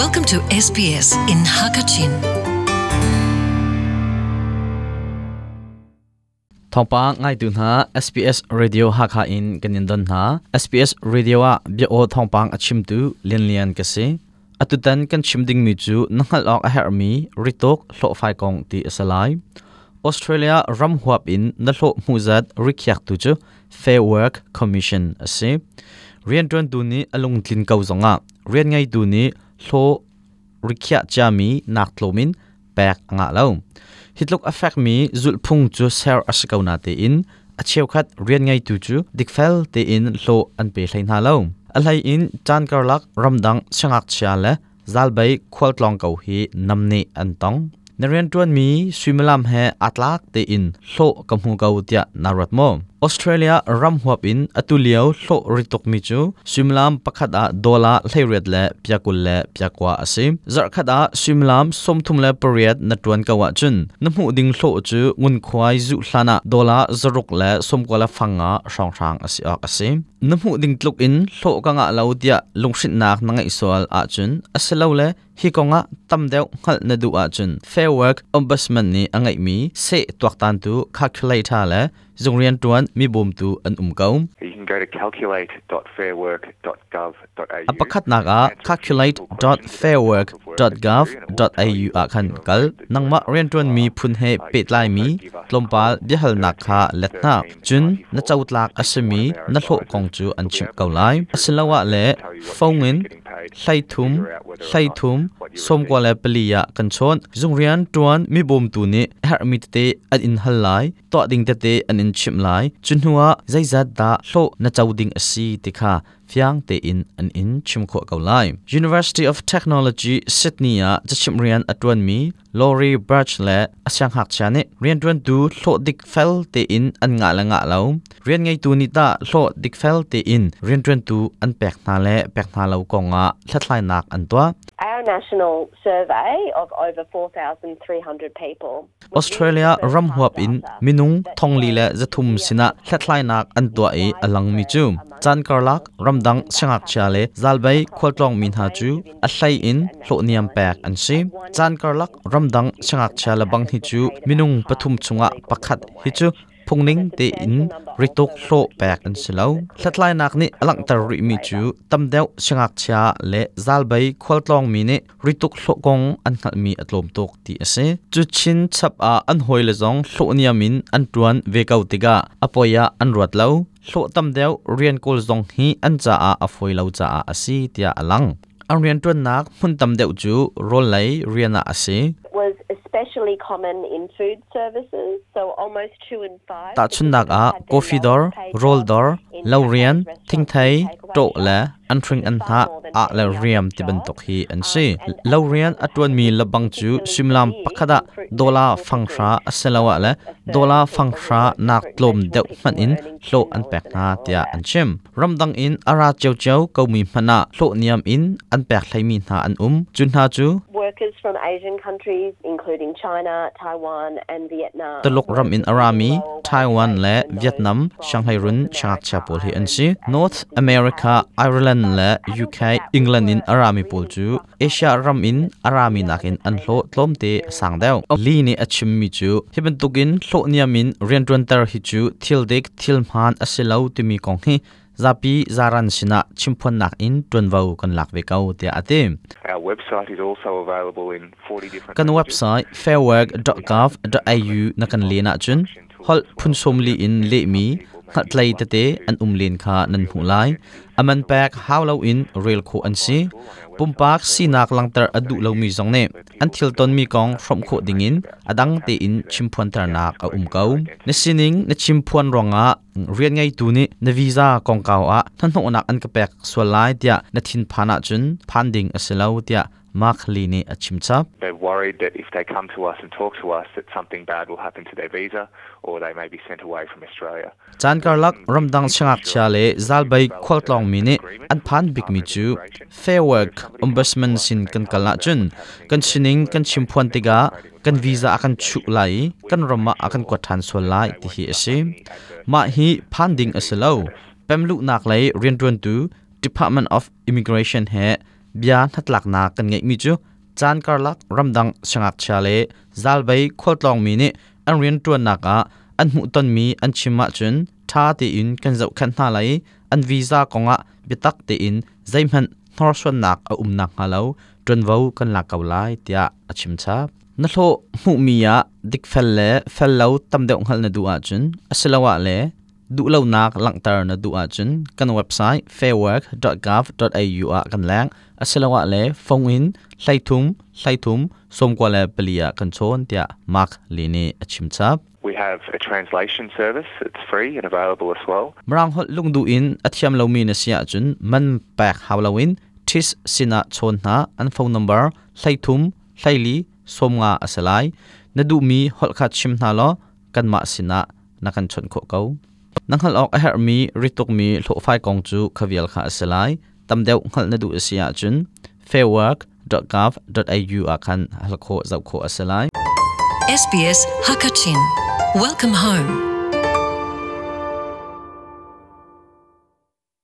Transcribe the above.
Welcome to SBS in Hakachin. Thongpa ngai tu na SBS Radio Hakha in kenin don na SBS Radio a, bia o thongpang achim tu lian lian ka se atutan kan chimding mi chu nangal ok her mi, ritok, hlo phai kong ti asalai Australia ram huap in, na hlo muzat rikyak tu chu, Fair Work Commission ase rian ton tu ni alung tlin kau zonga. Rian ngai tu ni thaw rikhia cha mi nak tlomin pek anga lo hitlok afek mi zul zulphung chu ser asikaw na te in. Acheu khat rian ngai tu chu dikfel te in thaw an pe hlain ha lo alai in chan karlak ramdang changak cha le zalbai khwal tlong kau hi namni an tong. Narian tuan mi suimalam he atlak te in thaw kamu kau tia narat mo. ออสเตรเลียรัมหัวปินอตุเลียวโลริตกมิจูซิมลามปักขัดอาดอลาเลเรียดและพยากุลและพยากวาอสิมจักขัดอาซิมลามสมทุมและปรียดนัดวันกวาจุนน้ำหูดิงโลจูงุนควายจุลานะดอลาจรุกและสมกวาละฟังอาสองสางอสิอักอสิมน้ำหูดิงตลุกอินโลกังอาลาวดิอยลงสินนักนังไอสวลอาจุนอสิเลวและฮิกงะตำเดียวหัลนดูอาจุน Fair Work Ombudsman นี่อังไอมีเซตวกตันตูคัลคูลเลทาและ tan tu calculator le zungrian tuan mi bum tu an um kaum You can go to calculate.fairwork.gov.au. apakhat naga calculate.fairwork.gov.au a khan kal nangma rian tuan mi phun he petlai mi tlompal bihal nak kha letna chun na chautlak asemi na hlo kong chu an chim kaulai asilawa le phone Hlaitum Hlaitum somkwa la paliya kanchon zungrian tuan mi bom tu ni hermi te at in halai to ding te te an in chim lai chunhua zaizat da hlo na chauding asi tikha fiang te in an in chim kho kau lai University of Technology Sydney a chim rian atwan mi Lori Birch le asyang hak chane rian twan du hlo dik fel te in an nga la nga lo rian ngai tu ni ta hlo dik fel te in rian twan tu an pek na le pek na lo ko nga thlatlai nak an tua National survey of over 4,300 people. Australia ram huap in minung thong li le zathum sina thlai nak an tua e alang mi chu chan karlak ramdang changak cha le zalbai khwaltlong min ha chu a hlai in hlo niam pek an si chan karlak ramdang changak cha la bang hi chu minung pathum chunga pakhat hi chu phungning te in ritok hlo pek an silo thlatlai nak ni alang tar ri mi chu tamdeu changak cha le zalbai khwaltlong mi ne ritok hlo kong an khal mi atlom tok ti ase chu chin chap a an hoi le zong hlo niamin an tuan ve kau tiga apoya an ruat lo hlo tamdeu rian kol zong hi an cha a afoi lo cha a asi tia alang an rian tuan nak hun tamdeu chu rol lai riana ase Was especially common in food services, so almost two in five. ta chun nak a coffee dor roll dor laurian thing thai to la an thring an ha a la riam ti ban tok hi an si laurian atwan mi labang chu simlam pakhada dola fangsha aselawa la dola fangsha nak tlom deuh man in hlo an pek na tia an chim. Ramdang in ara cheu cheu ko mi mana hlo niam in an pek thlai mi na an um chun ha chu from Asian countries, including China, Taiwan, and Vietnam. taluk ram in arami taiwan le vietnam shanghai run changak cha pol hi an si north america ireland le uk england in arami pol chu asia ram in arami nakin an hlo tlom te sang deu li ni achim mi chu hiban tukin hlo niamin rian tron tar hi chu thil dek thil man asilau ti mi kong hi zapi zaran sina chimpon nak in tron vau kan lak ve kau te ate Our website is also available in 40 different kan website fairwork.gov.au na kan lena chun. Hol phun som li in le mi khat tlai te te an um len kha nan hu lai aman pak how lo in rail kho an si pumpak sinak langtar adu lo mi zong ne an thil ton mi kong from kho dingin adang te in chimphuan tar nak a um kau ne sining ne chimphuan ronga rian ngai tu ni na visa kong kau a than ho nak an ka pek swalai tia. Na thin phana chun phanding aselo tia. Mak li ni a chimchap They're worried that if they come to us and talk to us, that something bad will happen to their visa, or they may be sent away from Australia. chan karlak ramdang changak cha le zalbai khwaltlong mi ni an phan bik mi chu fair work ombudsman sin kan kala chun kan sining kan chimphuan tiga kan visa akan chu lai kan rama akan kwathan so lai ti hi ase ma hi phanding asalo pemlu nak lai rian tuan tu department of immigration he bia natlak na kan ngei mi chu. Chan karlak ramdang sangak chale zalbai khotlong mi ni, an rian na ka, an mu ton mi, an chima chun, tha ti in, kan zau khan na lai, an visa konga bitak te in zaimhan thor shon nak a um nak halo tron vau kan la kau lai tia achim cha. Na tho mu mi ya dik fel le, fel lo tam deuh hal na du a chun asalawa le ดูเล่านักหลังตานะดูอาจุนกันเว็บไซต์ fairwork.gov.au กันแรงอาศัยว่าเล่ฟงอินไซทุมไซทุมสมกว่าเล่เปลี่ยกันชนเดียมักลีนี่ชิมชับ We have a translation service. It's free and available as well. มรังหดลุงดูอินอาทิยามเรามีนเสียจุนมันแปกฮาวลาวินทิสสินะชนหาอันโฟนนัมเบอร์ไซทุมไซลีสมงาอาศัยนดูมีหดขัดชิมนาลอกันมาสินะนักันชนโคเกา นังหัลออกเฮอร์มีริตุกมีโลไฟกองจูขวียลขาสลายตำเดียวหัลนดูเสียจุน Fairwork dot gov dot au อาคันหัลโคจับโคสลาย SBS Hakachin Welcome home